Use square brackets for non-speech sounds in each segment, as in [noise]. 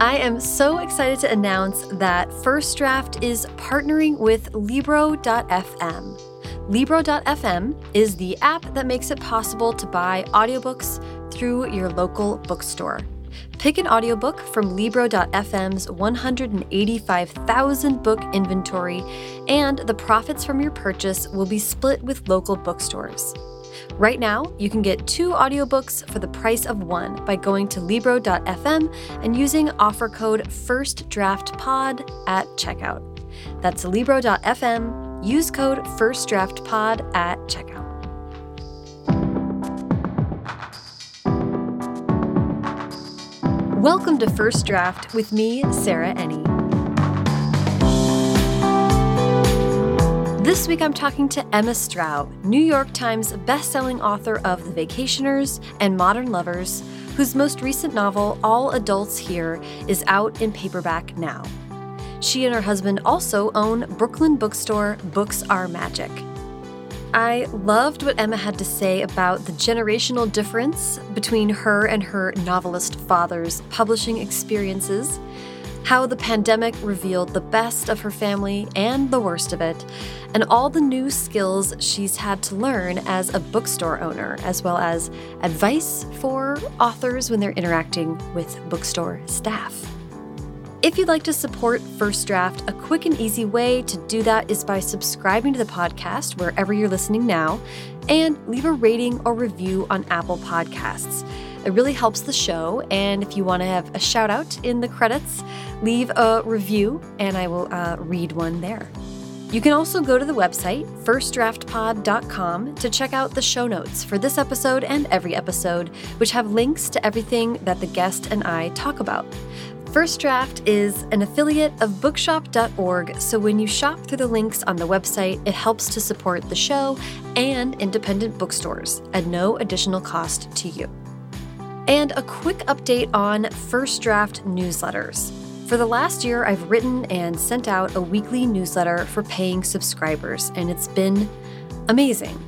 I am so excited to announce that First Draft is partnering with Libro.fm. Libro.fm is the app that makes it possible to buy audiobooks through your local bookstore. Pick an audiobook from Libro.fm's 185,000 book inventory, and the profits from your purchase will be split with local bookstores. Right now, you can get two audiobooks for the price of one by going to Libro.fm and using offer code FIRSTDRAFTPOD at checkout. That's Libro.fm. Use code FIRSTDRAFTPOD at checkout. Welcome to First Draft with me, Sarah Enni. This week I'm talking to Emma Straub, New York Times bestselling author of The Vacationers and Modern Lovers, whose most recent novel, All Adults Here, is out in paperback now. She and her husband also own Brooklyn bookstore Books Are Magic. I loved what Emma had to say about the generational difference between her and her novelist father's publishing experiences how the pandemic revealed the best of her family and the worst of it, and all the new skills she's had to learn as a bookstore owner, as well as advice for authors when they're interacting with bookstore staff. If you'd like to support First Draft, a quick and easy way to do that is by subscribing to the podcast wherever you're listening now and leave a rating or review on Apple Podcasts. It really helps the show, and if you want to have a shout out in the credits, leave a review and I will uh, read one there. You can also go to the website, firstdraftpod.com, to check out the show notes for this episode and every episode, which have links to everything that the guest and I talk about. First Draft is an affiliate of bookshop.org, so when you shop through the links on the website, it helps to support the show and independent bookstores at no additional cost to you. And a quick update on First Draft newsletters. For the last year, I've written and sent out a weekly newsletter for paying subscribers, and it's been amazing.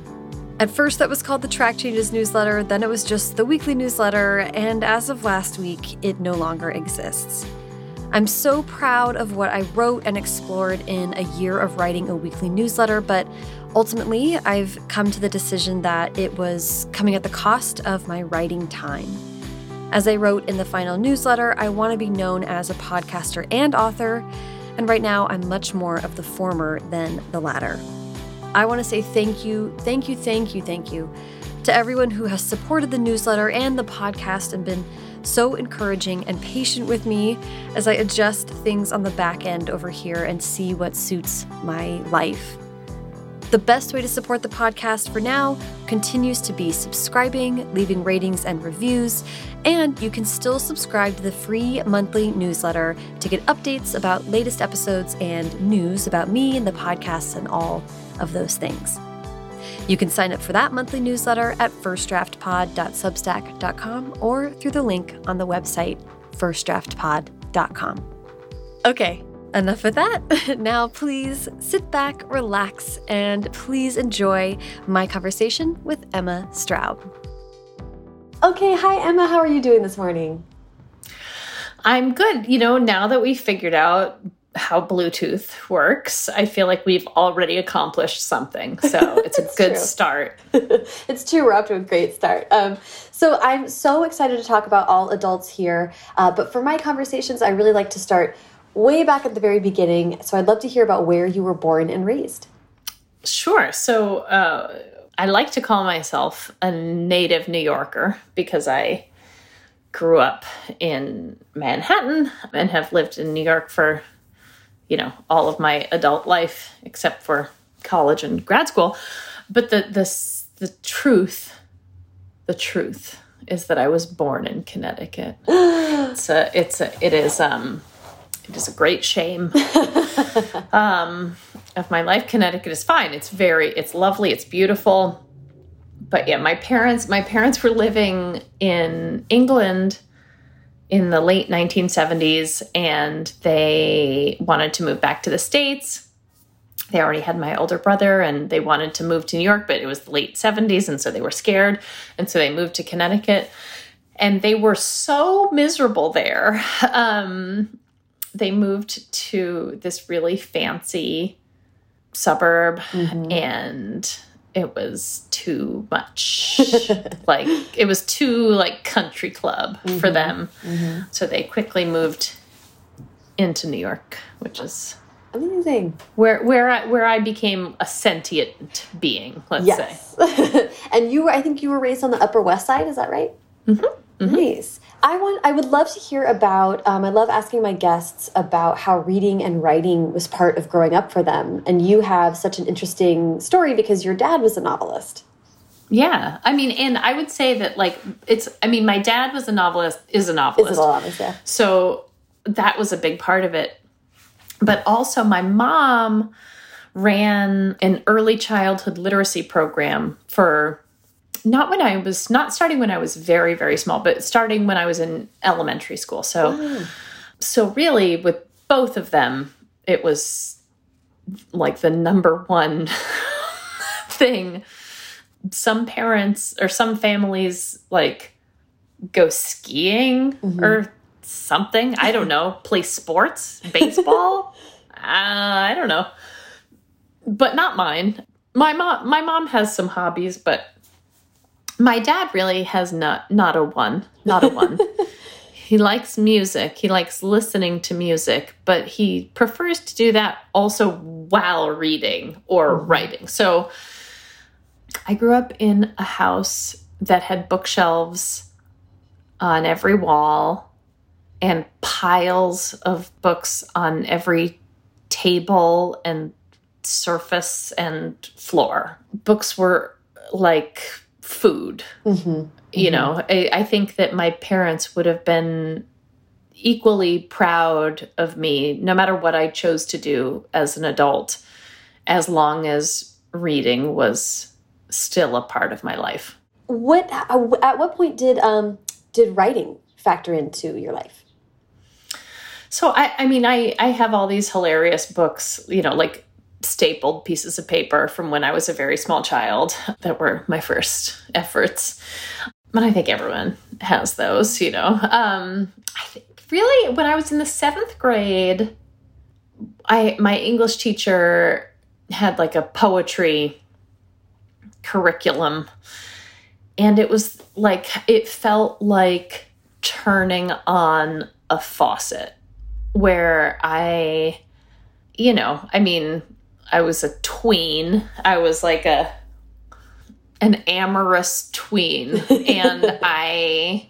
At first, that was called the Track Changes newsletter, then it was just the weekly newsletter, and as of last week, it no longer exists. I'm so proud of what I wrote and explored in a year of writing a weekly newsletter, but ultimately, I've come to the decision that it was coming at the cost of my writing time. As I wrote in the final newsletter, I want to be known as a podcaster and author, and right now I'm much more of the former than the latter. I want to say thank you, thank you, thank you, thank you to everyone who has supported the newsletter and the podcast and been so encouraging and patient with me as I adjust things on the back end over here and see what suits my life. The best way to support the podcast for now continues to be subscribing, leaving ratings and reviews, and you can still subscribe to the free monthly newsletter to get updates about latest episodes and news about me and the podcasts and all of those things. You can sign up for that monthly newsletter at firstdraftpod.substack.com or through the link on the website firstdraftpod.com. Okay, Enough of that. [laughs] Now, please sit back, relax, and please enjoy my conversation with Emma Straub. Okay, hi, Emma. How are you doing this morning? I'm good. You know, now that we figured out how Bluetooth works, I feel like we've already accomplished something. So [laughs] it's a good true. start. [laughs] it's true. We're off to a great start. Um, so I'm so excited to talk about all adults here. Uh, but for my conversations, I really like to start way back at the very beginning. So I'd love to hear about where you were born and raised. Sure. So uh, I like to call myself a native New Yorker because I grew up in Manhattan and have lived in New York for, you know, all of my adult life except for college and grad school. But the the the truth, the truth is that I was born in Connecticut. [gasps] it's a it's a it is um it is a great shame [laughs] um, of my life. Connecticut is fine. It's very, it's lovely. It's beautiful. But yeah, my parents, my parents were living in England in the late 1970s and they wanted to move back to the States. They already had my older brother and they wanted to move to New York, but it was the late 70s and so they were scared. And so they moved to Connecticut. and they were so miserable there. [laughs] Um, they moved to this really fancy suburb Mhm. and it was too much [laughs] like it was too like country club for Mhm. them Mhm. so they quickly moved into new york which is Amazing. where where i where i became a sentient being let's say [laughs] and you were, I think you were raised on the Upper West Side, is that right? Mhm, mhm. Nice. I want. I would love to hear about. Um, I love asking my guests about how reading and writing was part of growing up for them. And you have such an interesting story because your dad was a novelist. yeah i mean and i would say that like it's i mean my dad was a novelist is a novelist it a novelist? Yeah. So that was a big part of it. But also, my mom ran an early childhood literacy program for not when I was not starting when I was very very small, but starting when I was in elementary school. So so really with both of them, it was like the number one [laughs] thing. Some parents or some families like go skiing or something. I don't know. Play sports, baseball. [laughs] uh, I don't know, but not mine. My mom, my mom has some hobbies, but my dad really has not not a one, not a one. [laughs] he likes music. He likes listening to music, but he prefers to do that also while reading or mm-hmm. writing. So I grew up in a house that had bookshelves on every wall and piles of books on every table and surface and floor. Books were like food. hmm You know, I, I think that my parents would have been equally proud of me, no matter what I chose to do as an adult, as long as reading was still a part of my life. What? uh, At what point did um did writing factor into your life? So I, I mean, I, I have all these hilarious books, you know, like stapled pieces of paper from when I was a very small child [laughs] that were my first efforts. But I think everyone has those, you know. Um, I think really when I was in the seventh grade, I my English teacher had like a poetry curriculum, and it was like it felt like turning on a faucet where I, you know, I mean, I was a tween. I was like a an amorous tween, [laughs] and I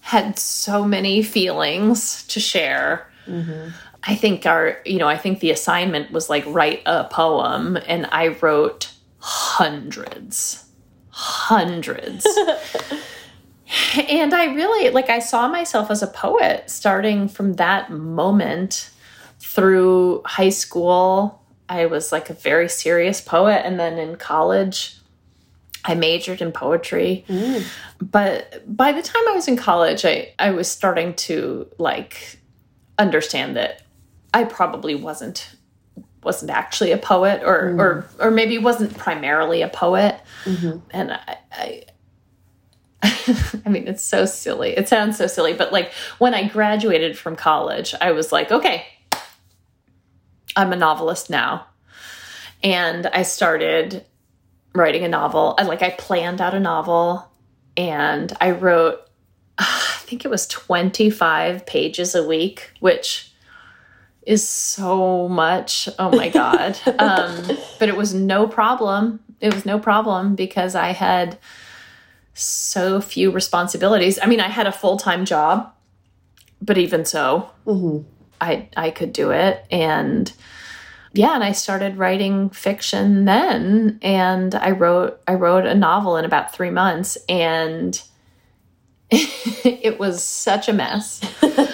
had so many feelings to share. Mm-hmm. I think our, you know, I think the assignment was like write a poem, and I wrote hundreds, hundreds. [laughs] and I really, like, I saw myself as a poet starting from that moment through high school. I was like a very serious poet, and then in college, I majored in poetry. Mm. But by the time I was in college, I, I was starting to like understand that I probably wasn't wasn't actually a poet or mm. or or maybe wasn't primarily a poet. Mm-hmm. And I, I [laughs] I mean, it's so silly. It sounds so silly, but like when I graduated from college, I was like, okay, I'm a novelist now. And I started writing a novel. I like I planned out a novel and I wrote I think it was 25 pages a week, which is so much. Oh my god. [laughs] um but it was no problem. It was no problem because I had so few responsibilities. I mean, I had a full-time job, but even so, hmm I I could do it and yeah, and I started writing fiction then and I wrote I wrote a novel in about 3 months and [laughs] it was such a mess.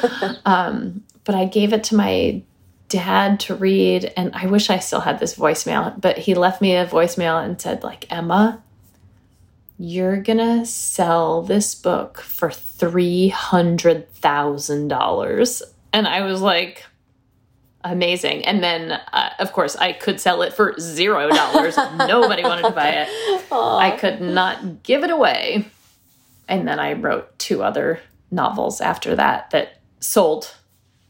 [laughs] um, but I gave it to my dad to read and I wish I still had this voicemail, but he left me a voicemail and said like, "Emma, you're going to sell this book for $300,000." And I was like, amazing. And then, uh, of course, I could sell it for zero dollars. [laughs] Nobody wanted to buy it. I could not give it away. and then I wrote two other novels after that that sold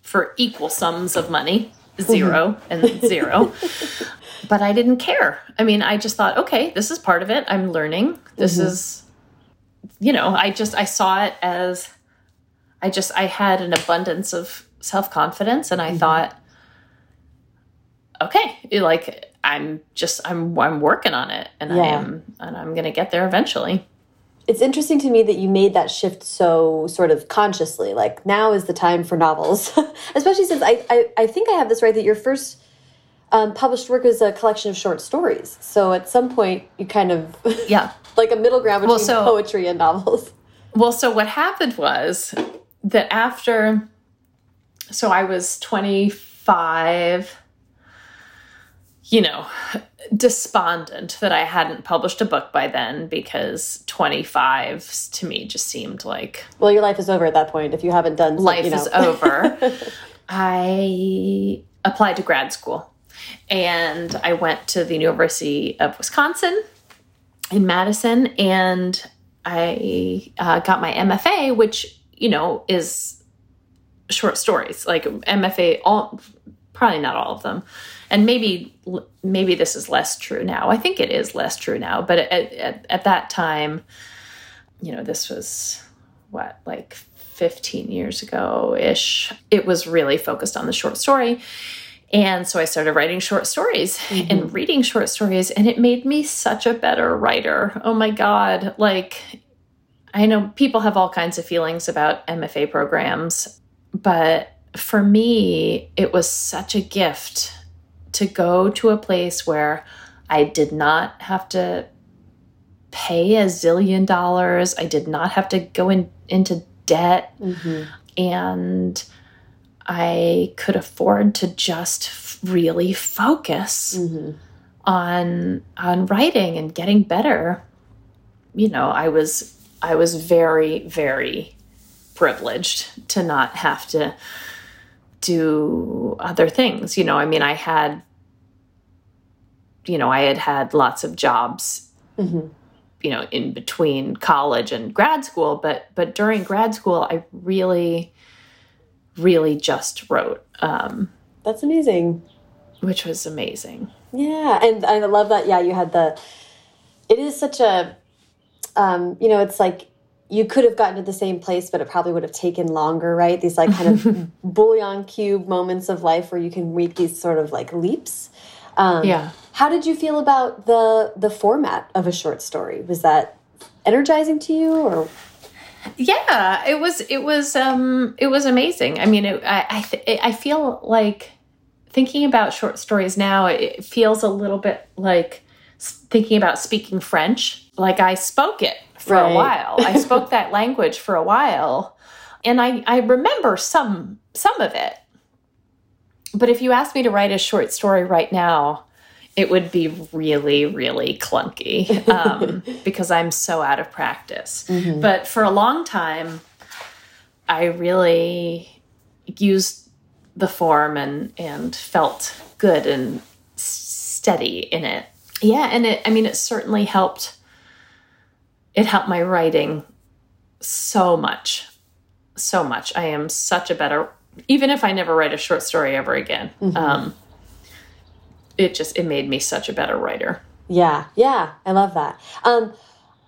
for equal sums of money 0 and zero. [laughs] but I didn't care. I mean, I just thought, okay, this is part of it. I'm learning. This mm -hmm. is, you know, I just, I saw it as, I just, I had an abundance of self confidence and I mm -hmm. thought, okay, like, I'm just, I'm, I'm working on it and yeah. I am, and I'm going to get there eventually. It's interesting to me that you made that shift so sort of consciously like now is the time for novels. [laughs] Especially since I, I, I think i have this right that your first um, published work is a collection of short stories. So at some point you kind of [laughs] yeah. like a middle ground between well, so, poetry and novels. Well so what happened was that after so i was 25 you know despondent that I hadn't published a book by then because 25 to me just seemed like well your life is over at that point. If you haven't done life you know. is [laughs] over. I applied to grad school and I went to the University of Wisconsin in Madison and I uh, got my MFA which you know is short stories. Like MFA all probably not all of them and maybe maybe this is less true now i think it is less true now but at, at, at that time you know this was what like 15 years ago ish it was really focused on the short story and so I started writing short stories mm -hmm. and reading short stories, and it made me such a better writer. Oh my God. Like, I know people have all kinds of feelings about MFA programs, but for me, it was such a gift to go to a place where I did not have to pay a zillion dollars. I did not have to go in, into debt. Mm-hmm. And I could afford to just really focus mm-hmm. on on writing and getting better. You know, I was I was very very privileged to not have to do other things. You know, I mean, I had, you know, I had had lots of jobs, mm-hmm. you know, in between college and grad school, but but during grad school, I really, really just wrote. Um, That's amazing. Which was amazing. Yeah, and I love that. Yeah, you had the. It is such a, um, you know, it's like you could have gotten to the same place, but it probably would have taken longer, right? These like kind of [laughs] bouillon cube moments of life where you can make these sort of like leaps. Um, yeah. How did you feel about the the format of a short story? Was that energizing to you, or? Yeah, it was. It was. Um, it was amazing. I mean, it, I I, I feel like thinking about short stories now. It feels a little bit like thinking about speaking French. Like I spoke it for right. a while. I spoke that [laughs] language for a while. And I, I remember some some of it. But if you asked me to write a short story right now, it would be really, really clunky um, [laughs] because I'm so out of practice. Mm -hmm. But for a long time, I really used the form and and felt good and steady in it. Yeah, and it I mean it certainly helped it helped my writing so much. So much. I am such a better, even if I never write a short story ever again, mm -hmm. um, it just, it made me such a better writer. Yeah, yeah, I love that. Um,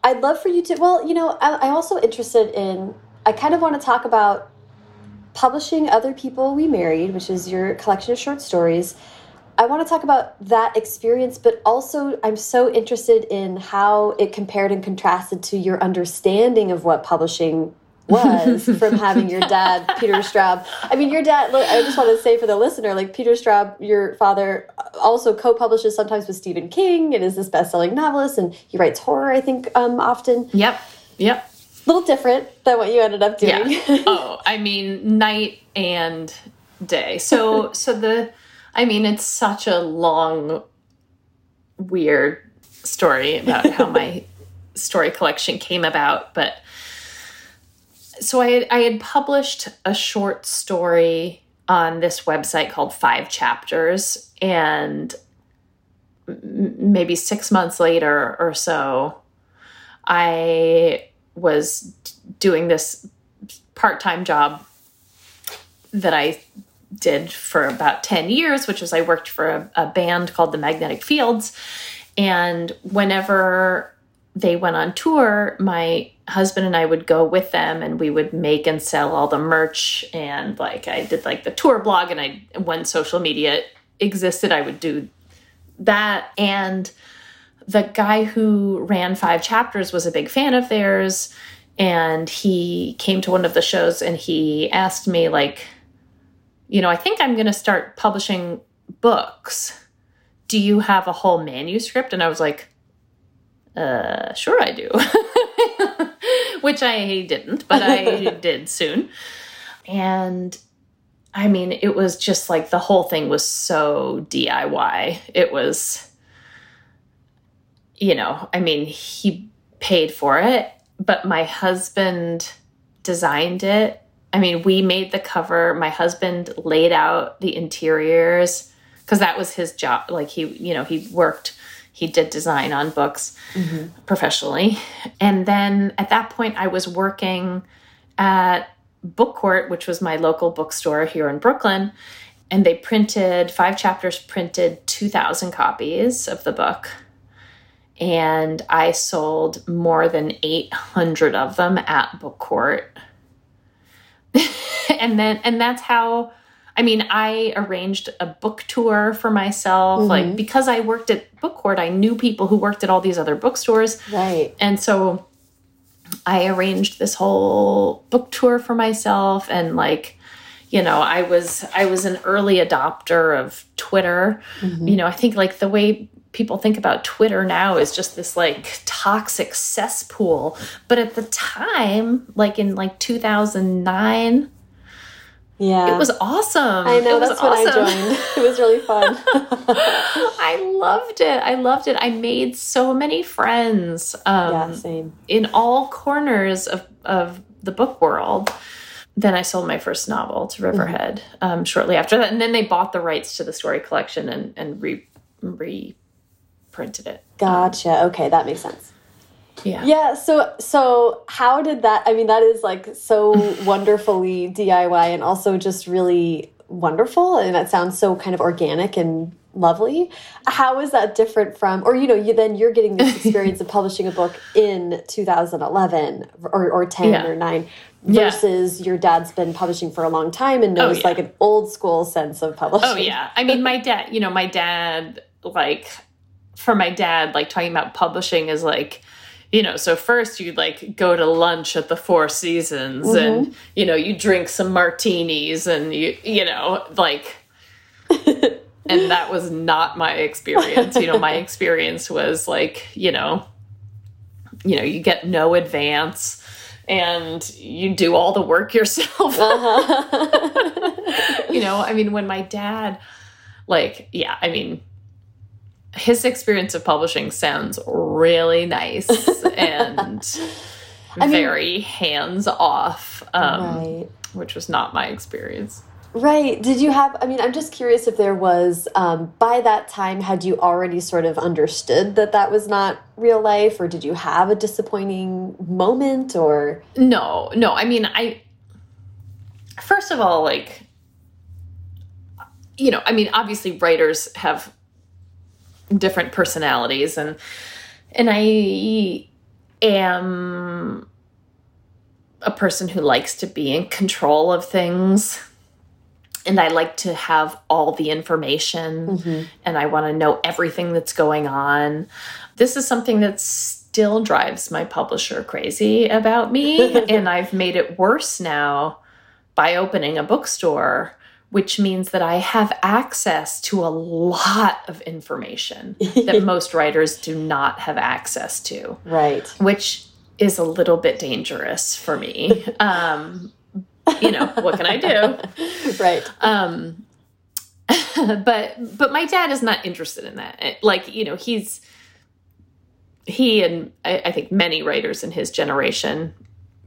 I'd love for you to, well, you know, I, I'm also interested in, I kind of want to talk about publishing Other People We Married, which is your collection of short stories, I want to talk about that experience, but also I'm so interested in how it compared and contrasted to your understanding of what publishing was [laughs] from having your dad, Peter Straub. I mean, your dad, I just want to say for the listener, like Peter Straub, your father also co-publishes sometimes with Stephen King and is this best-selling novelist and he writes horror, I think, um, often. Yep, yep. A little different than what you ended up doing. Yeah. oh, I mean, night and day. So, [laughs] so the I mean, it's such a long, weird story about how my [laughs] story collection came about. But so I had, I had published a short story on this website called Five Chapters. And maybe six months later or so, I was doing this part-time job that I did for about 10 years, which was I worked for a, a band called the Magnetic Fields. And whenever they went on tour, my husband and I would go with them and we would make and sell all the merch. And like I did like the tour blog, and I, when social media existed, I would do that. And the guy who ran five chapters was a big fan of theirs. And he came to one of the shows and he asked me, like, you know, I think I'm going to start publishing books. Do you have a whole manuscript? And I was like, uh, sure I do. [laughs] Which I didn't, but I [laughs] did soon. And I mean, it was just like the whole thing was so DIY. It was, you know, I mean, he paid for it, but my husband designed it I mean, we made the cover. My husband laid out the interiors because that was his job. Like he, you know, he worked, he did design on books mm-hmm. professionally. And then at that point, I was working at BookCourt, which was my local bookstore here in Brooklyn. And they printed five chapters, printed 2,000 copies of the book. And I sold more than 800 of them at BookCourt [laughs] and then and that's how I mean, I arranged a book tour for myself. Mm-hmm. Like because I worked at BookCourt, I knew people who worked at all these other bookstores. Right. And so I arranged this whole book tour for myself and like you know, I was I was an early adopter of Twitter. Mm-hmm. You know, I think like the way people think about Twitter now is just this like toxic cesspool. But at the time, like in like 2009, yeah. It was awesome. I know, that's awesome. when I joined. It was really fun. [laughs] I loved it. I loved it. I made so many friends. Um, yeah, same. In all corners of, of the book world. Then I sold my first novel to Riverhead mm -hmm. um, shortly after that. And then they bought the rights to the story collection and, and re, re printed it. Gotcha. Okay, that makes sense. Yeah. Yeah. So, so how did that? I mean, that is like so [laughs] wonderfully DIY and also just really wonderful. And that sounds so kind of organic and lovely. How is that different from, or, you know, you then you're getting this [laughs] experience of publishing a book in 2011 or, or 10 yeah. or 9 versus yeah. your dad's been publishing for a long time and oh, knows oh, yeah. like an old school sense of publishing. Oh, yeah. I mean, my dad, you know, my dad, like, for my dad, like talking about publishing is like, you know, so first you'd like go to lunch at the Four Seasons mm -hmm. and, you know, you drink some martinis and you, you know, like, [laughs] and that was not my experience. You know, my [laughs] experience was like, you know, you know, you get no advance and you do all the work yourself. Uh -huh. [laughs] you know, I mean, when my dad, like, yeah, I mean, his experience of publishing sounds really nice and [laughs] I very mean, hands off, um, right. which was not my experience. Right. Did you have, I mean, I'm just curious if there was, um, by that time, had you already sort of understood that that was not real life, or did you have a disappointing moment, or? No, no. I mean, I, first of all, like, you know, I mean, obviously writers have different personalities and and I am a person who likes to be in control of things and I like to have all the information mm -hmm. and I want to know everything that's going on. This is something that still drives my publisher crazy about me [laughs] and I've made it worse now by opening a bookstore which means that I have access to a lot of information [laughs] that most writers do not have access to. Right. Which is a little bit dangerous for me. [laughs] Um, you know, what can I do? [laughs] Right. Um, but but my dad is not interested in that. Like, you know, he's he and I, I think many writers in his generation,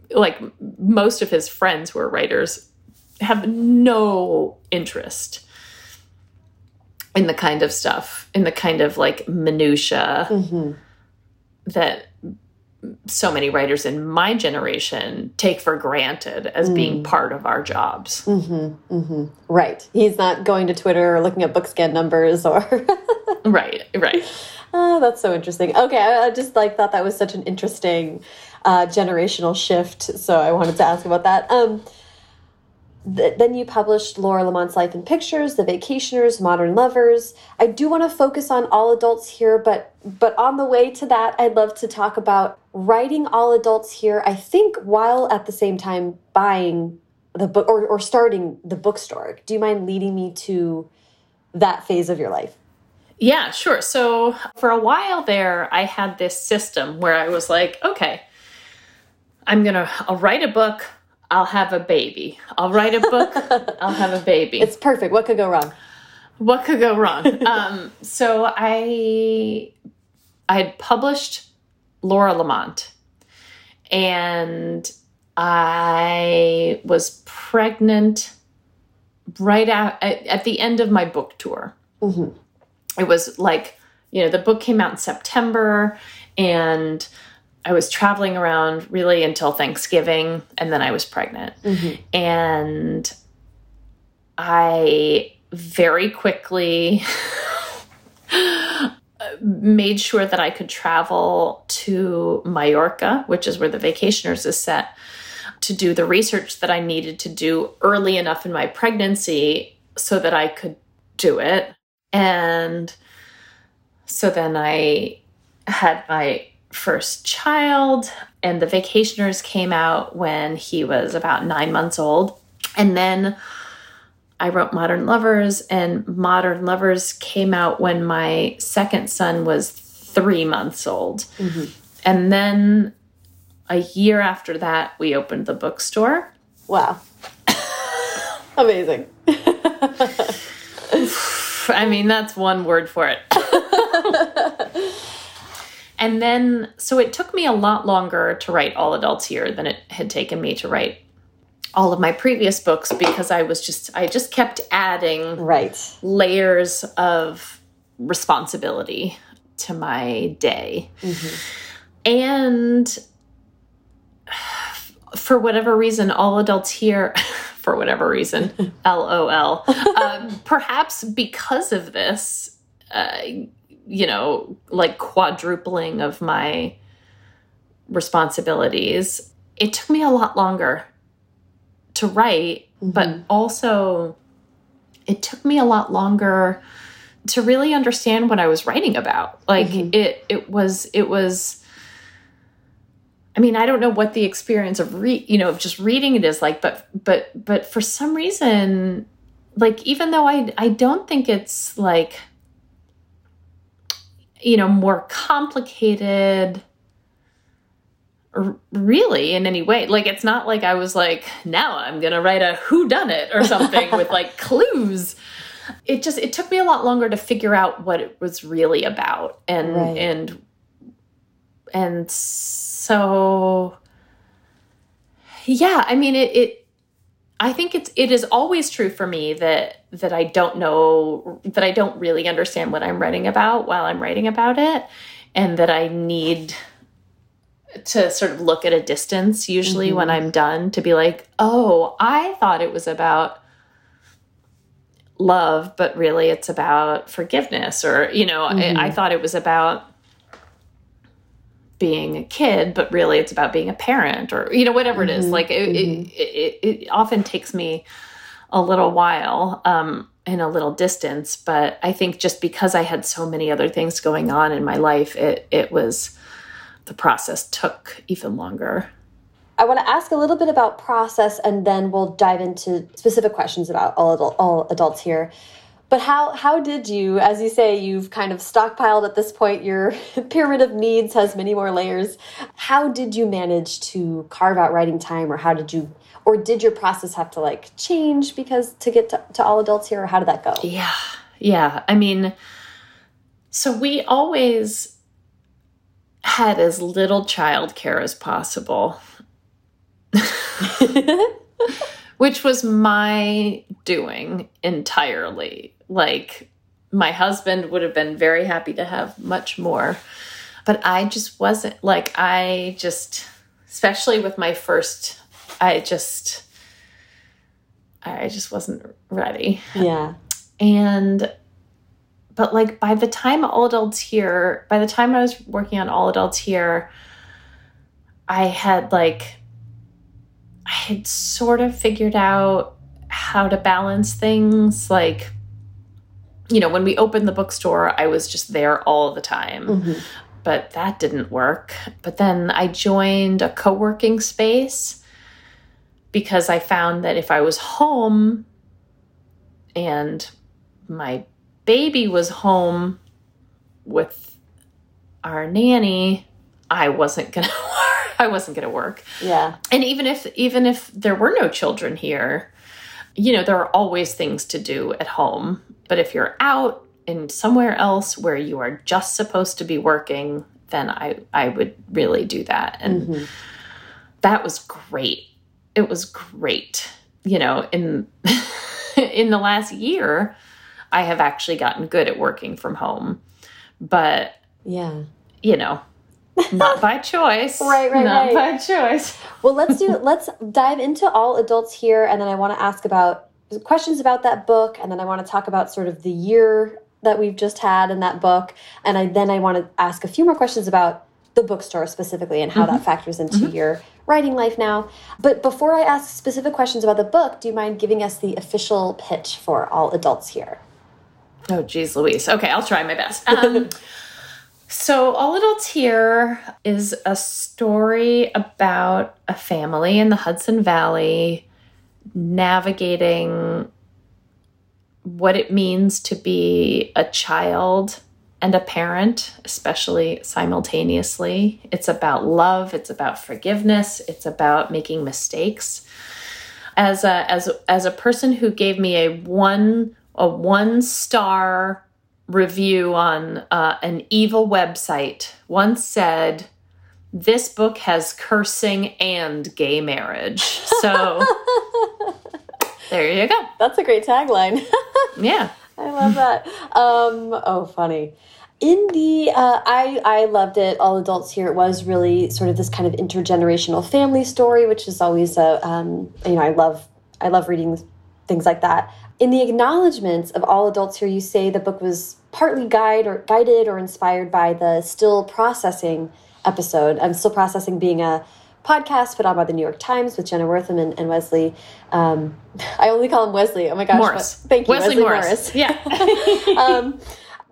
like most of his friends who are writers, have no interest in the kind of stuff, in the kind of like minutia mm -hmm. that so many writers in my generation take for granted as mm. being part of our jobs. Mm -hmm, mm -hmm. Right. He's not going to Twitter or looking at bookscan numbers or. [laughs] right, right. Oh, that's so interesting. Okay, I, I just like thought that was such an interesting uh, generational shift, so I wanted to ask about that. Um, th then you published Laura Lamont's Life in Pictures, The Vacationers, Modern Lovers. I do want to focus on all adults here, but but on the way to that, I'd love to talk about writing all adults here. I think while at the same time buying the book or, or starting the bookstore. Do you mind leading me to that phase of your life? Yeah, sure. So for a while there, I had this system where I was like, okay, I'm gonna I'll write a book I'll have a baby. I'll write a book. [laughs] I'll have a baby. It's perfect. What could go wrong? What could go wrong? [laughs] um, so I I had published Laura Lamont, and I was pregnant right at, at the end of my book tour. Mm -hmm. It was like you know the book came out in September, and I was traveling around really until Thanksgiving, and then I was pregnant. Mm -hmm. And I very quickly [laughs] made sure that I could travel to Mallorca, which is where the Vacationers is set, to do the research that I needed to do early enough in my pregnancy so that I could do it. And so then I had my first child, and The Vacationers came out when he was about nine months old. And then I wrote Modern Lovers, and Modern Lovers came out when my second son was three months old. Mm -hmm. And then a year after that, we opened the bookstore. Wow. [laughs] Amazing. I mean, that's one word for it. [laughs] And then, so it took me a lot longer to write All Adults Here than it had taken me to write all of my previous books because I was just, I just kept adding right. layers of responsibility to my day. Mm -hmm. And for whatever reason, All Adults Here, [laughs] for whatever reason, [laughs] LOL, um, perhaps because of this, uh, you know, like quadrupling of my responsibilities, it took me a lot longer to write, mm -hmm. but also it took me a lot longer to really understand what I was writing about. Like mm -hmm. it it was it was I mean, I don't know what the experience of re you know, of just reading it is like, but but but for some reason like even though I I don't think it's like you know, more complicated really in any way. Like it's not like I was like, now I'm gonna write a who done it or something with like [laughs] clues. It just it took me a lot longer to figure out what it was really about. And right. and and so yeah, I mean it it I think it's it is always true for me that that I don't know that I don't really understand what I'm writing about while I'm writing about it and that I need to sort of look at a distance usually mm -hmm. when mm-hmm. I'm done to be like, "Oh, I thought it was about love, but really it's about forgiveness or, you know, mm -hmm. I, I mm-hmm. thought it was about being a kid, but really it's about being a parent or, you know, whatever it is. Mm-hmm. Like it, mm-hmm. it, it, it, often takes me a little while um, and a little distance, but I think just because I had so many other things going on in my life, it, it was, the process took even longer. I want to ask a little bit about process and then we'll dive into specific questions about all, adult, all adults here. But how how did you, as you say, you've kind of stockpiled at this point, your [laughs] pyramid of needs has many more layers. How did you manage to carve out writing time or how did you or did your process have to like change because to get to, to all adults here or how did that go? Yeah. Yeah. I mean, so we always had as little childcare as possible. [laughs] [laughs] which was my doing entirely like my husband would have been very happy to have much more but I just wasn't like, I just, especially with my first, I just, I just wasn't ready. Yeah. And, but like by the time All Adults Here, by the time I was working on All Adults Here, I had like, I had sort of figured out how to balance things. Like, you know, when we opened the bookstore, I was just there all the time. hmm But that didn't work. But then I joined a co working space because I found that if I was home and my baby was home with our nanny, I wasn't gonna [laughs] I wasn't gonna work. Yeah. And even if even if there were no children here, you know, there are always things to do at home. But if you're out in somewhere else where you are just supposed to be working, then I I would really do that. And Mhm. that was great. It was great. You know, in [laughs] in the last year, I have actually gotten good at working from home. But, Yeah. you know, not by choice. [laughs] Right, right, not right. by choice. Well, let's do. [laughs] let's dive into all adults here, and then I want to ask about questions about that book, and then I want to talk about sort of the year that we've just had in that book, and I then I want to ask a few more questions about the bookstore specifically and how that factors into your writing life now. But before I ask specific questions about the book, do you mind giving us the official pitch for all adults here? Oh, geez, Louise. Okay, I'll try my best. Um, [laughs] so, All Adults Here is a story about a family in the Hudson Valley navigating what it means to be a child and a parent, especially simultaneously. It's about love, it's about forgiveness, it's about making mistakes. As a as as a person who gave me a one a one star review on uh, an evil website once said this book has cursing and gay marriage so [laughs] there you go That's a great tagline. [laughs] yeah I love that. Um, oh, funny. In the, uh, I I loved it. All adults here. It was really sort of this kind of intergenerational family story, which is always a, um, you know, I love I love reading things like that. In the acknowledgments of all adults here, you say the book was partly guide or guided or inspired by the still processing episode. I'm still processing being a podcast put on by the New York Times with Jenna Wortham and, and Wesley. Um, [laughs] I only call him Wesley. Oh my gosh! morris Thank you, wesley, morris. yeah [laughs] um,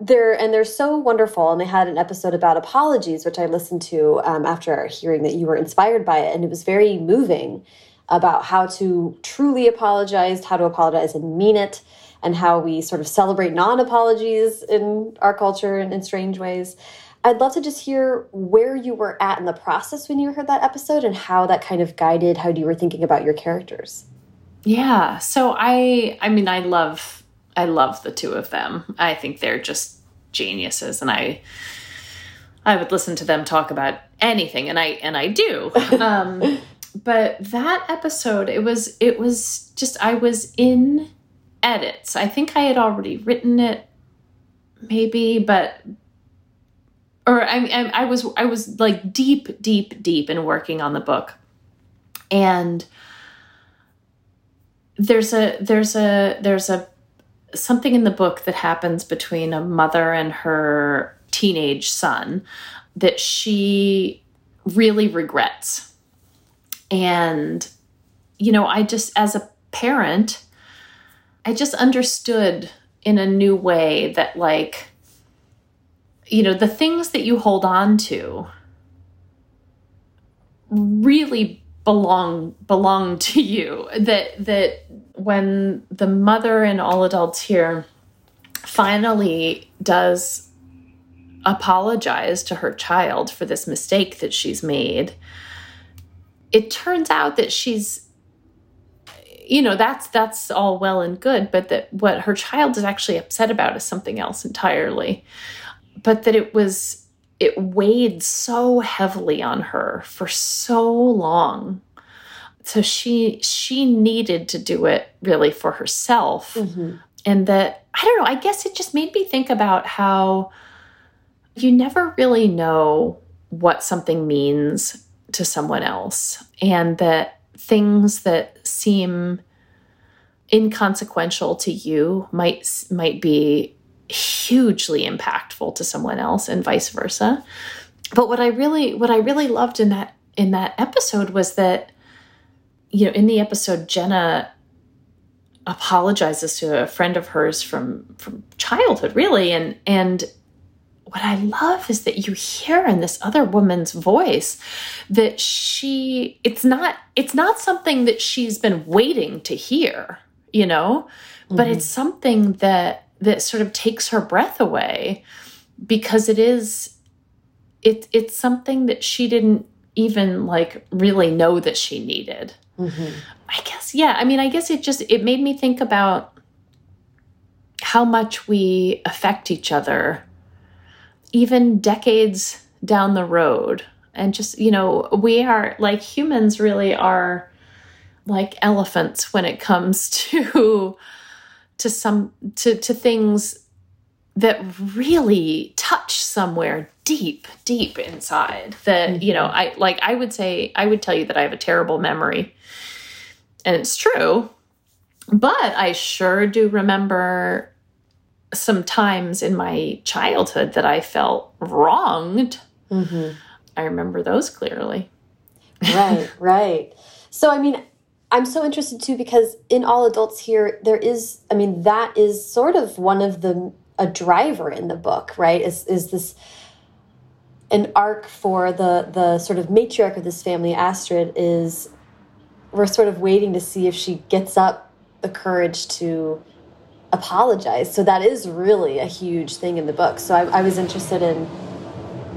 they're and they're so wonderful and they had an episode about apologies which i listened to um, after hearing that you were inspired by it and it was very moving about how to truly apologize how to apologize and mean it and how we sort of celebrate non-apologies in our culture and in strange ways. I'd love to just hear where you were at in the process when you heard that episode and how that kind of guided how you were thinking about your characters. Yeah so i i mean i love i love the two of them. I think they're just geniuses and i i would listen to them talk about anything and i and i do. [laughs] Um but that episode it was it was just i was in edits. I think i had already written it maybe but or I, I i was i was like deep deep deep in working on the book. And there's a there's a there's a something in the book that happens between a mother and her teenage son that she really regrets and you know i just as a parent i just understood in a new way that like you know the things that you hold on to really belong belong [laughs] to you. That that when the mother and all adults here finally does apologize to her child for this mistake that she's made it turns out that she's you know that's that's all well and good but that what her child is actually upset about is something else entirely. But that it was it weighed so heavily on her for so long. So she she needed to do it really for herself. Mhm. and that i don't know i guess it just made me think about how you never really know what something means to someone else, and that things that seem inconsequential to you might might be hugely impactful to someone else and vice versa. But what i really what i really loved in that in that episode was that you know in the episode jenna apologizes to a friend of hers from from childhood really and and what i love is that you hear in this other woman's voice that she it's not it's not something that she's been waiting to hear you know mm-hmm. but it's something that that sort of takes her breath away because it is it it's something that she didn't even like really know that she needed mm-hmm. I guess, yeah. I mean, I guess it just it made me think about how much we affect each other even decades down the road. And just, you know, we are like humans really are like elephants when it comes [laughs] to to some to to things that really touch somewhere deep deep inside that mm -hmm. you know i like i would say i would tell you that i have a terrible memory and it's true. But I sure do remember some times in my childhood that I felt wronged. Mm-hmm. I remember those clearly. right, [laughs] right. So, I mean, I'm so interested too because in All Adults Here, there is, I mean, that is sort of one of the, a driver in the book, right? Is, is this an arc for the, the sort of matriarch of this family, Astrid, is we're sort of waiting to see if she gets up the courage to apologize. So that is really a huge thing in the book. So I, I was interested in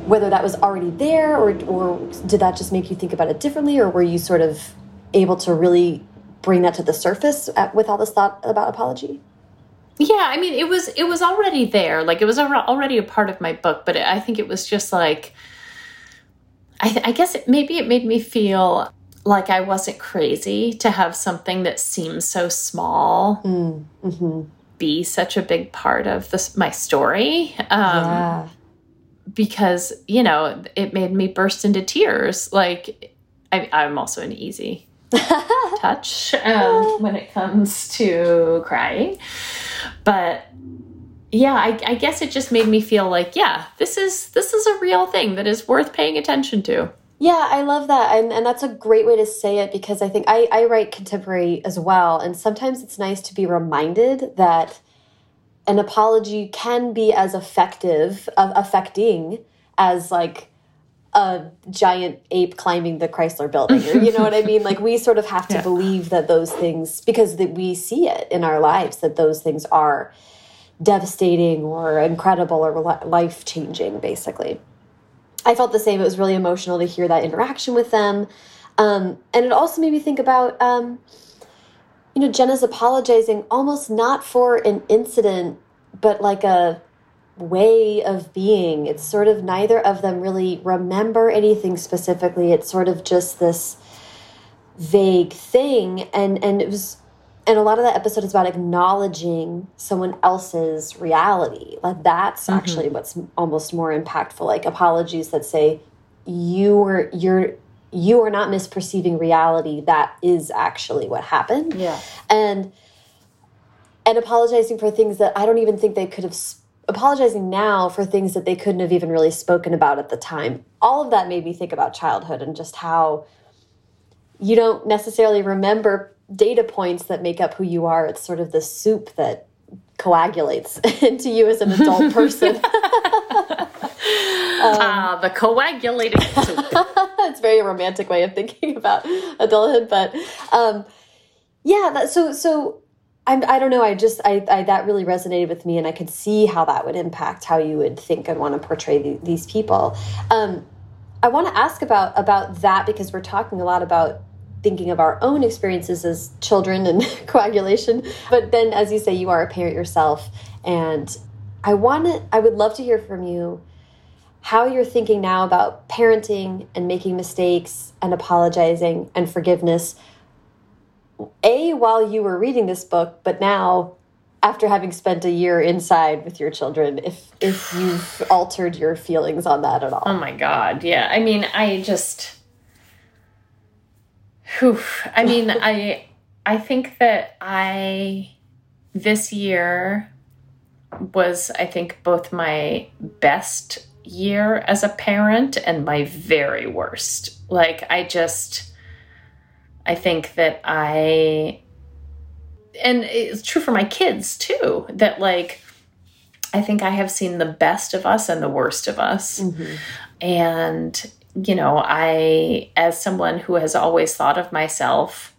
whether that was already there or, or did that just make you think about it differently or were you sort of able to really bring that to the surface at, with all this thought about apology? Yeah, I mean, it was it was already there. Like it was already a part of my book, but I think it was just like I, I guess it, maybe it made me feel like I wasn't crazy to have something that seems so small mm, mm -hmm. Be such a big part of this my story. Um, yeah. Because you know it made me burst into tears. Like I, I'm also an easy [laughs] touch um, when it comes to crying, but yeah, I, I guess it just made me feel like yeah, this is this is a real thing that is worth paying attention to. Yeah, I love that. And, and that's a great way to say it because I think I, I write contemporary as well. And sometimes it's nice to be reminded that an apology can be as effective, uh, affecting as like a giant ape climbing the Chrysler building. Or, you know what I mean? Like we sort of have to [laughs] yeah. believe that those things, because that we see it in our lives, that those things are devastating or incredible or life changing, basically. I felt the same. It was really emotional to hear that interaction with them. Um, and it also made me think about, um, you know, Jenna's apologizing almost not for an incident, but like a way of being. It's sort of neither of them really remember anything specifically. It's sort of just this vague thing. And, and it was and a lot of that episode is about acknowledging someone else's reality. Like that's mm -hmm. actually what's almost more impactful. Like apologies that say you are you're you are not misperceiving reality. That is actually what happened. Yeah. And and apologizing for things that i don't even think they could have apologizing now for things that they couldn't have even really spoken about at the time. All of that made me think about childhood and just how you don't necessarily remember data points that make up who you are. It's sort of the soup that coagulates [laughs] into you as an adult [laughs] person. [laughs] um, ah, the coagulating soup. it's a very romantic way of thinking about adulthood, but um, yeah. That, so so I'm, I don't know. I just I, I, that really resonated with me, and I could see how that would impact how you would think and want to portray the, these people. Um, I want to ask about about that because we're talking a lot about thinking of our own experiences as children and [laughs] coagulation. But then, as you say, you are a parent yourself. And I want to, I would love to hear from you how you're thinking now about parenting and making mistakes and apologizing and forgiveness. A, while you were reading this book, but now after having spent a year inside with your children if if you've altered your feelings on that at all. Oh my god, yeah. I mean, I just whew, I mean, [laughs] I I think that I this year was I think both my best year as a parent and my very worst. Like I just I think that I and it's true for my kids too that like I think I have seen the best of us and the worst of us. Mm-hmm. And you know, I as someone who has always thought of myself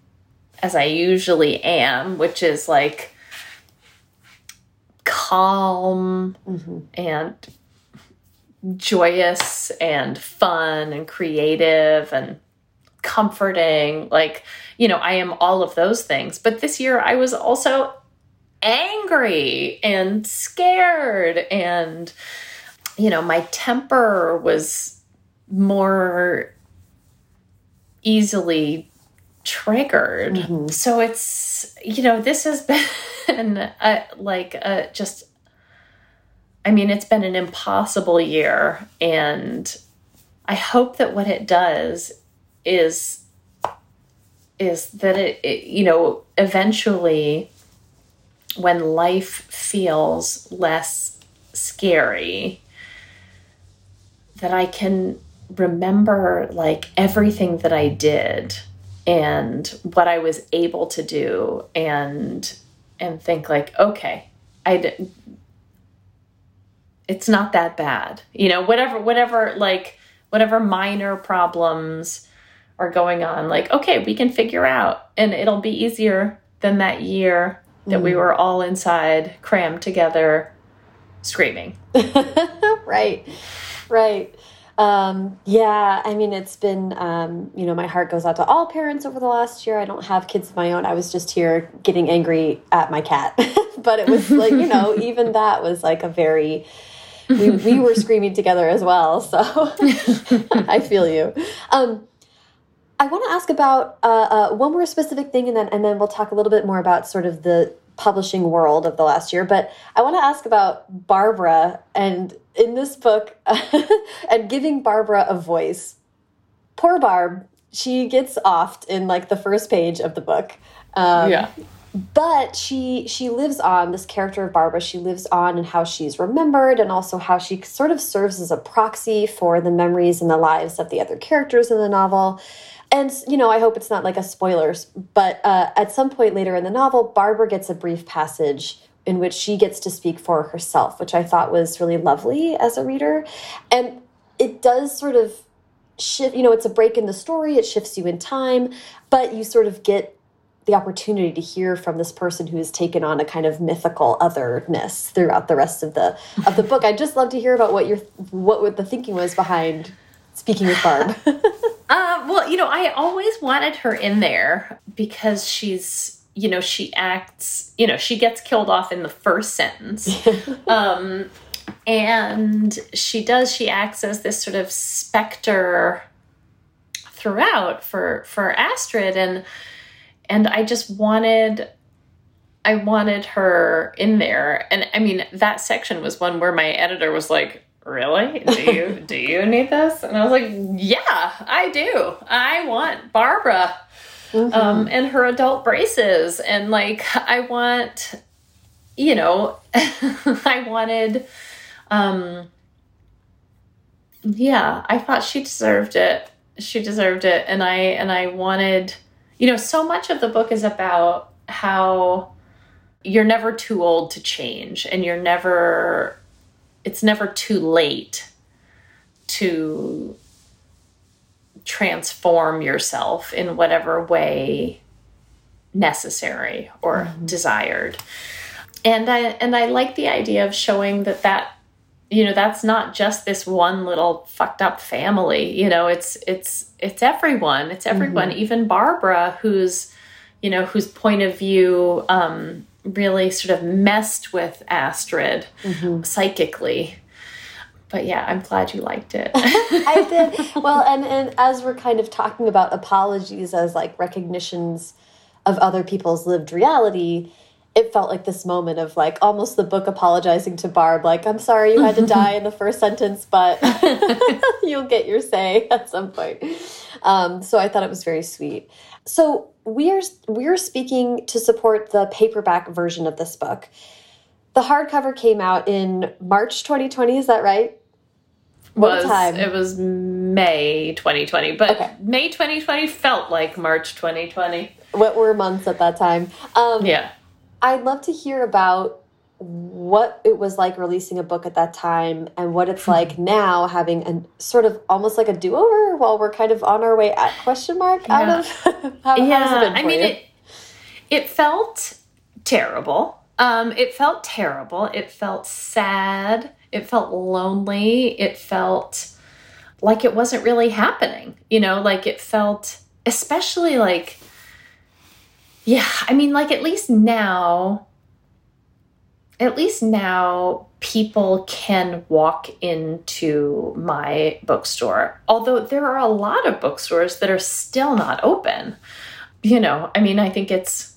as I usually am, which is like calm mm-hmm. and joyous and fun and creative and comforting. Like, you know, I am all of those things. But this year I was also angry and scared and you know, my temper was more easily triggered. Mm-hmm. So it's, you know, this has [laughs] been a, like a, just I mean, it's been an impossible year, and I hope that what it does is is that it, it, you know eventually when life feels less scary that I can remember like everything that I did and what I was able to do and and think like okay I it's not that bad. You know, whatever whatever like whatever minor problems are going on, like okay, we can figure out and it'll be easier than that year that mm. we were all inside crammed together screaming. [laughs] right. Right. Um, yeah, I mean, it's been, um, you know, my heart goes out to all parents over the last year. I don't have kids of my own. I was just here getting angry at my cat. [laughs] but it was like, you know, [laughs] even that was like a very we, we were screaming together as well. So [laughs] I feel you. Um, I want to ask about uh, uh, one more specific thing, and then and then we'll talk a little bit more about sort of the publishing world of the last year. But I want to ask about Barbara and in this book [laughs] and giving Barbara a voice. Poor Barb, she gets offed in like the first page of the book. Um, yeah but she she lives on this character of Barbara. She lives on and how she's remembered, and also how she sort of serves as a proxy for the memories and the lives of the other characters in the novel. And you know, I hope it's not like a spoilers, but uh, at some point later in the novel, Barbara gets a brief passage in which she gets to speak for herself, which I thought was really lovely as a reader, and it does sort of shift. You know, it's a break in the story; it shifts you in time, but you sort of get the opportunity to hear from this person who has taken on a kind of mythical otherness throughout the rest of the of the book. I'd just love to hear about what your what the thinking was behind speaking with Barb. [laughs] uh, well, you know, I always wanted her in there because she's you know she acts you know she gets killed off in the first sentence [laughs] um, and she does she acts as this sort of specter throughout for for astrid and and I just wanted I wanted her in there. And I mean, that section was one where my editor was like, "Really? Do you [laughs] do you need this?" And I was like, "Yeah, I do. I want Barbara mm -hmm. um, and her adult braces, and like I want, you know, [laughs] I wanted." Um, yeah, I thought she deserved it. She deserved it, and I and I wanted you know, so much of the book is about how you're never too old to change and you're never, it's never too late to transform yourself in whatever way necessary or mm-hmm. desired. And I and I like the idea of showing that that you know that's not just this one little fucked up family you know it's it's it's everyone it's everyone mm-hmm. even barbara who's you know whose point of view um really sort of messed with astrid mm-hmm. psychically but yeah i'm glad you liked it [laughs] i [laughs] did well and and as we're kind of talking about apologies as like recognitions of other people's lived reality it felt like this moment of like almost the book apologizing to Barb, like, I'm sorry you had to [laughs] die in the first sentence, but you'll get your say at some point. Um, so I thought it was very sweet. So we're we're speaking to support the paperback version of this book. The hardcover came out in March 2020, is that right? What was, time? It was May 2020, but okay. May 2020 felt like March 2020. What were months at that time? Um, yeah. I'd love to hear about what it was like releasing a book at that time and what it's [laughs] like now having a sort of almost like a do-over while we're kind of on our way at question mark yeah. [laughs] out of how, yeah i mean you? it it felt terrible um it felt terrible it felt sad it felt lonely it felt like it wasn't really happening you know like it felt especially like yeah i mean like at least now at least now people can walk into my bookstore. Although there are a lot of bookstores that are still not open. You know, I mean, I think it's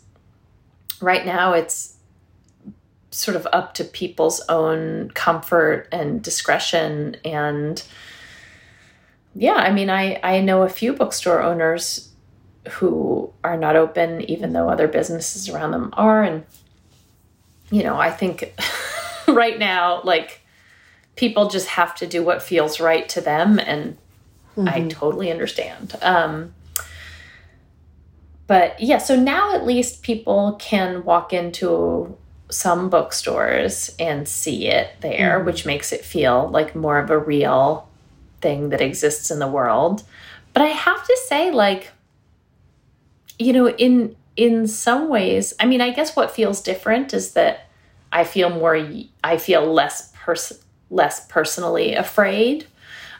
right now it's sort of up to people's own comfort and discretion and yeah, I mean, I I know a few bookstore owners who are not open even though other businesses around them are and you know, I think [laughs] right now, like, people just have to do what feels right to them, and mm-hmm. I totally understand. Um, but yeah, so now at least people can walk into some bookstores and see it there, mm-hmm. which makes it feel like more of a real thing that exists in the world. But I have to say, like, you know, in in some ways, I mean, I guess what feels different is that I feel more, I feel less pers- less personally afraid.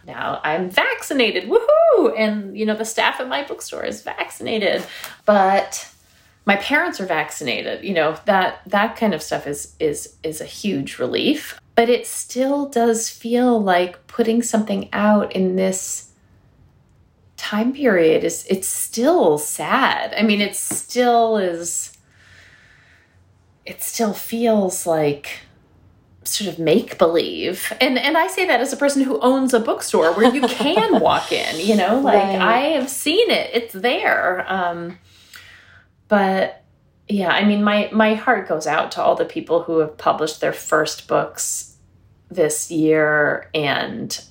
Now I'm vaccinated, woohoo! And you know the staff at my bookstore is vaccinated, but my parents are vaccinated. You know that that kind of stuff is is is a huge relief. But it still does feel like putting something out in this time period is it's still sad. I mean, it still is it still feels like sort of make believe and and i say that as a person who owns a bookstore where you can [laughs] walk in you know like right. i have seen it it's there um but yeah i mean my my heart goes out to all the people who have published their first books this year and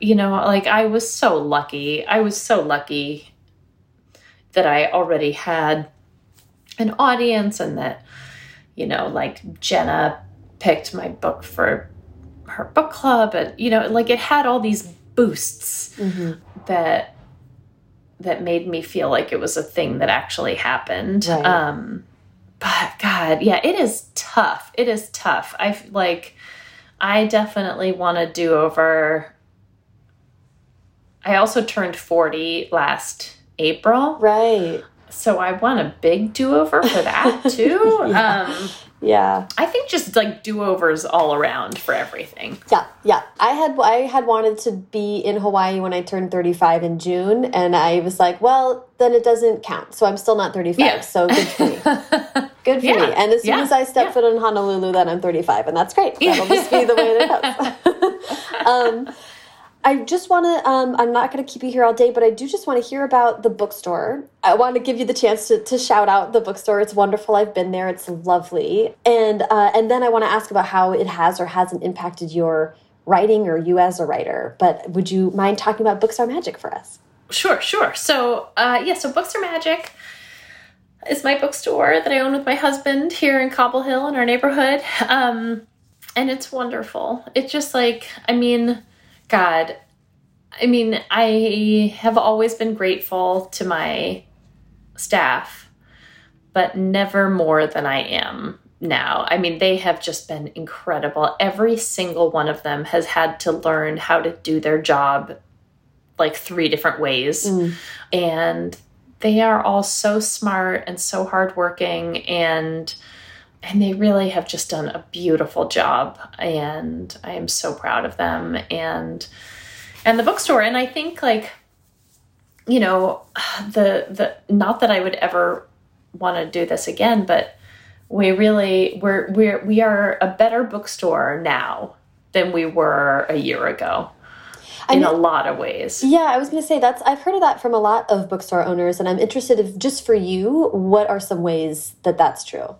you know like i was so lucky i was so lucky that i already had an audience and that you know like jenna picked my book for her book club and you know like it had all these boosts mm-hmm. that that made me feel like it was a thing that actually happened right. um but god yeah it is tough it is tough i like i definitely want to do over i also turned 40 last april right so I want a big do over for that [laughs] too. yeah. Um, yeah. I think just like do overs all around for everything. Yeah, yeah. I had I had wanted to be in Hawaii when I turned 35 in June, and I was like, well, then it doesn't count. So I'm still not 35. Yeah. So good for me. [laughs] good for yeah. me. And as soon yeah. as I step foot in Honolulu, then I'm 35, and that's great. [laughs] That'll just be the way it goes. um, I just want to, um, I'm not going to keep you here all day, but I do just want to hear about the bookstore. I want to give you the chance to, to shout out the bookstore. It's wonderful. I've been there. It's lovely. And, uh, and then I want to ask about how it has or hasn't impacted your writing or you as a writer. But would you mind talking about Books Are Magic for us? Sure, sure. So, uh, yeah, so Books Are Magic is my bookstore that I own with my husband here in Cobble Hill in our neighborhood. Um, and it's wonderful. It's just like, I mean, God, I mean, I have always been grateful to my staff, but never more than I am now. I mean, they have just been incredible. Every single one of them has had to learn how to do their job like three different ways. Mm. And they are all so smart and so hardworking and and they really have just done a beautiful job and i am so proud of them and and the bookstore and i think like you know the the not that i would ever want to do this again but we really we're we're we are a better bookstore now than we were a year ago in mean, a lot of ways. Yeah, I was going to say that's I've heard of that from a lot of bookstore owners, and I'm interested if just for you, what are some ways that that's true?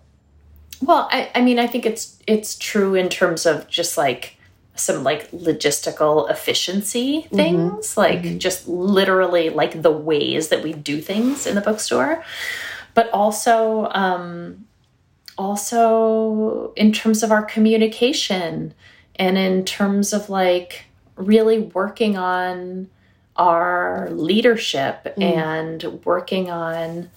Well, I, I mean, I think it's it's true in terms of just like some like logistical efficiency mm-hmm. things, mm -hmm. like mm -hmm. just literally like the ways that we do things in the bookstore, but also um, also in terms of our communication and in terms of like really working on our leadership mm. and working on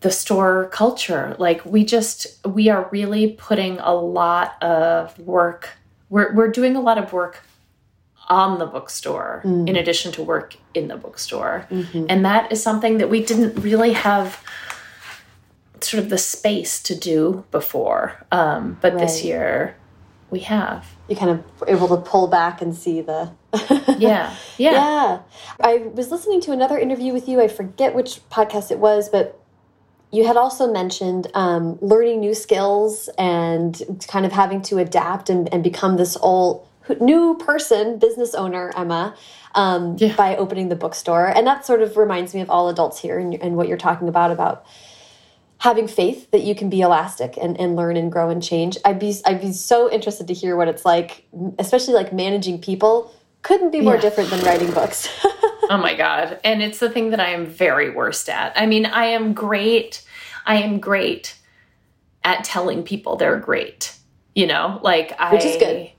the store culture. Like we just we are really putting a lot of work. We're we're doing a lot of work on the bookstore mm. in addition to work in the bookstore. Mm -hmm. And that is something that we didn't really have sort of the space to do before. Um, but right. this year we have. You kind of able to pull back and see the. [laughs] yeah. Yeah. Yeah. I was listening to another interview with you. I forget which podcast it was, but you had also mentioned um, learning new skills and kind of having to adapt and, and become this old new person, business owner, Emma, um, yeah. by opening the bookstore. And that sort of reminds me of all adults here and, and what you're talking about, about having faith that you can be elastic and, and learn and grow and change. I'd be I'd be so interested to hear what it's like, especially like managing people. Couldn't be more yeah. different than writing books. [laughs] oh my god. And it's the thing that I am very worst at. I mean, I am great. I am great at telling people they're great. You know, like I Which is good.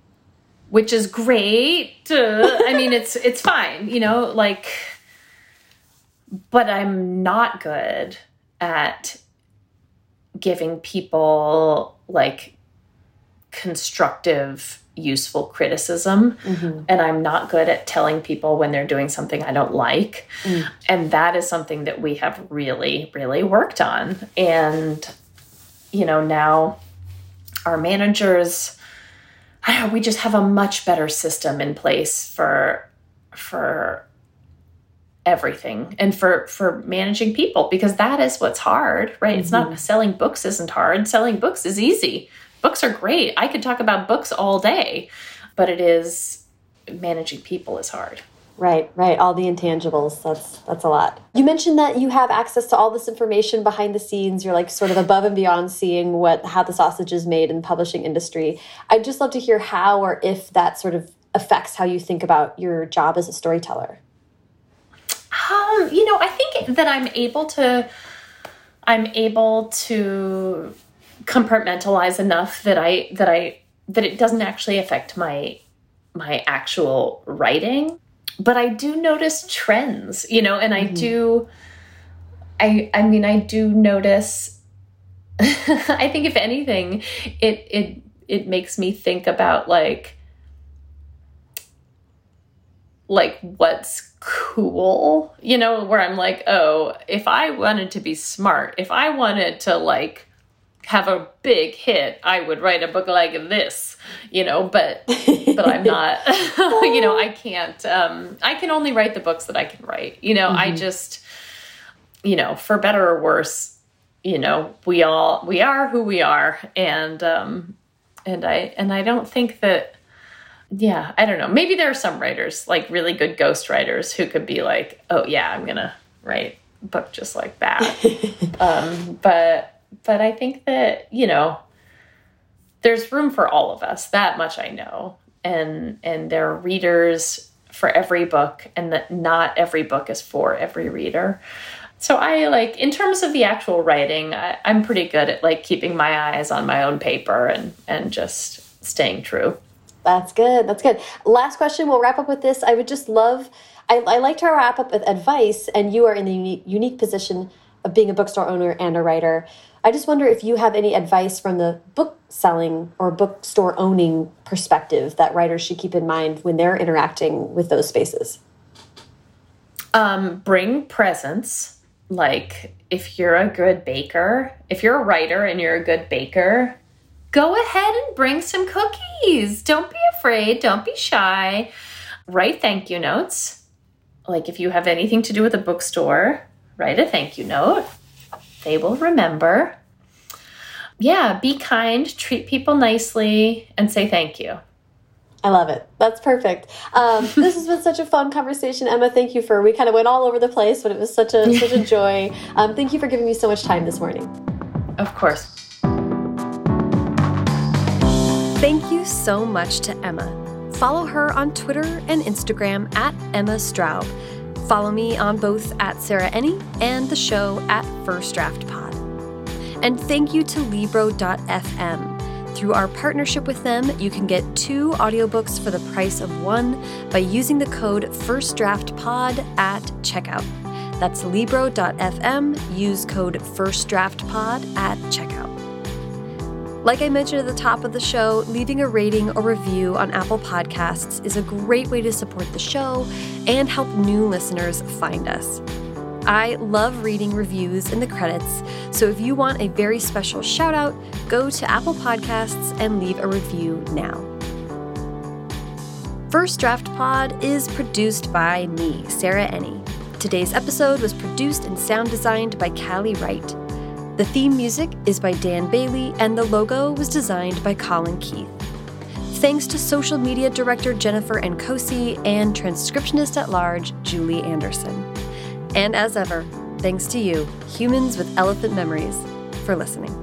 Which is great. Uh, I mean, it's it's fine, you know, like but I'm not good at giving people like constructive useful criticism mm -hmm. and i'm not good at telling people when they're doing something i don't like mm. and that is something that we have really really worked on and you know now our managers I know, we just have a much better system in place for for everything and for for managing people because that is what's hard right mm -hmm. it's not mm-hmm. selling books isn't hard selling books is easy books are great. I could talk about books all day but it is managing people is hard. Right right. All the intangibles that's that's a lot. You mentioned that you have access to all this information behind the scenes. You're like sort of above and beyond seeing what how the sausage is made in the publishing industry. I'd just love to hear how or if that sort of affects how you think about your job as a storyteller. Um, you know, I think that I'm able to I'm able to compartmentalize enough that I that I that it doesn't actually affect my my actual writing. But I do notice trends, you know, and I mm -hmm. do I I mean I do notice [laughs] I think if anything, it it it makes me think about like like what's cool, you know, where I'm like, oh, if I wanted to be smart, if I wanted to like have a big hit, I would write a book like this, you know, but but I'm [laughs] not [laughs] you know, I can't um I can only write the books that I can write. You know, mm -hmm. I mm-hmm. just you know, for better or worse, you know, we all we are who we are and um and I and I don't think that yeah, I don't know. Maybe there are some writers, like really good ghost writers, who could be like, oh yeah, I'm gonna write a book just like that. [laughs] um, but but I think that you know, there's room for all of us. That much I know, and and there are readers for every book, and that not every book is for every reader. So I like, in terms of the actual writing, I, I'm pretty good at like keeping my eyes on my own paper and and just staying true. That's good. That's good. Last question. We'll wrap up with this. I would just love, I, I like to wrap up with advice, and you are in the unique, unique position of being a bookstore owner and a writer. I just wonder if you have any advice from the book selling or bookstore owning perspective that writers should keep in mind when they're interacting with those spaces. Um, bring presents. Like if you're a good baker, if you're a writer and you're a good baker, go ahead and bring some cookies. Don't be afraid. Don't be shy. Write thank you notes. Like if you have anything to do with a bookstore, write a thank you note. They will remember. yeah, be kind, treat people nicely, and say thank you. I love it. That's perfect. Um, [laughs] this has been such a fun conversation, Emma. Thank you for. We kind of went all over the place, but it was such a [laughs] such a joy. Um, thank you for giving me so much time this morning. Of course. Thank you so much to Emma. Follow her on Twitter and Instagram at Emma Straub. Follow me on both at Sarah Enni and the show at First Draft Pod. And thank you to Libro.fm. Through our partnership with them, you can get two audiobooks for the price of one by using the code FirstDraftPod at checkout. That's Libro.fm. Use code FirstDraftPod at checkout. Like I mentioned at the top of the show, leaving a rating or review on Apple Podcasts is a great way to support the show and help new listeners find us. I love reading reviews in the credits, so if you want a very special shout out, go to Apple Podcasts and leave a review now. First Draft Pod is produced by me, Sarah Enni. Today's episode was produced and sound designed by Callie Wright. The theme music is by Dan Bailey, and the logo was designed by Colin Keith. Thanks to social media director Jennifer Nkosi and transcriptionist at large Julie Anderson. And as ever, thanks to you, humans with elephant memories, for listening.